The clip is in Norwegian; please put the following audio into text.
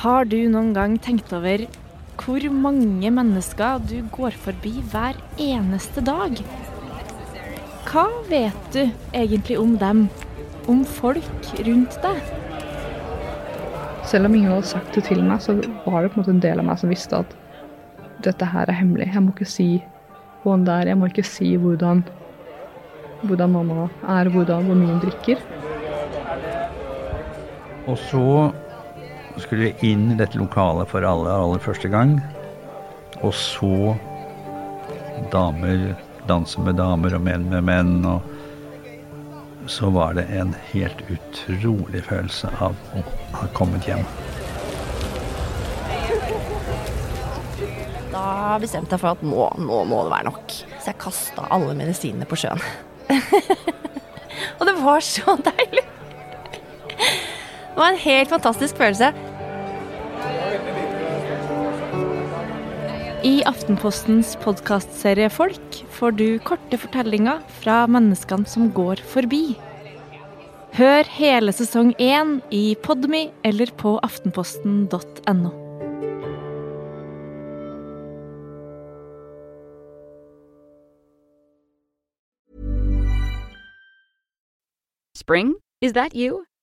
Har du noen gang tenkt over hvor mange mennesker du går forbi hver eneste dag? Hva vet du egentlig om dem? Om folk rundt deg? Selv om ingen hadde sagt det til meg, så var det på en måte en del av meg som visste at dette her er hemmelig. Jeg må ikke si hvordan det er. Jeg må ikke si hvordan, hvordan mamma er, hvordan, hvor mye hun drikker. Og så skulle inn i dette lokalet for aller, aller første gang. Og så damer danse med damer og menn med menn. Og så var det en helt utrolig følelse av å ha kommet hjem. Da bestemte jeg for at nå, nå må det være nok. Så jeg kasta alle medisinene på sjøen. og det var så deilig! Det var en helt fantastisk følelse. I Aftenpostens podkastserie Folk får du korte fortellinger fra menneskene som går forbi. Hør hele sesong én i Podmy eller på aftenposten.no. Spring? Is that you?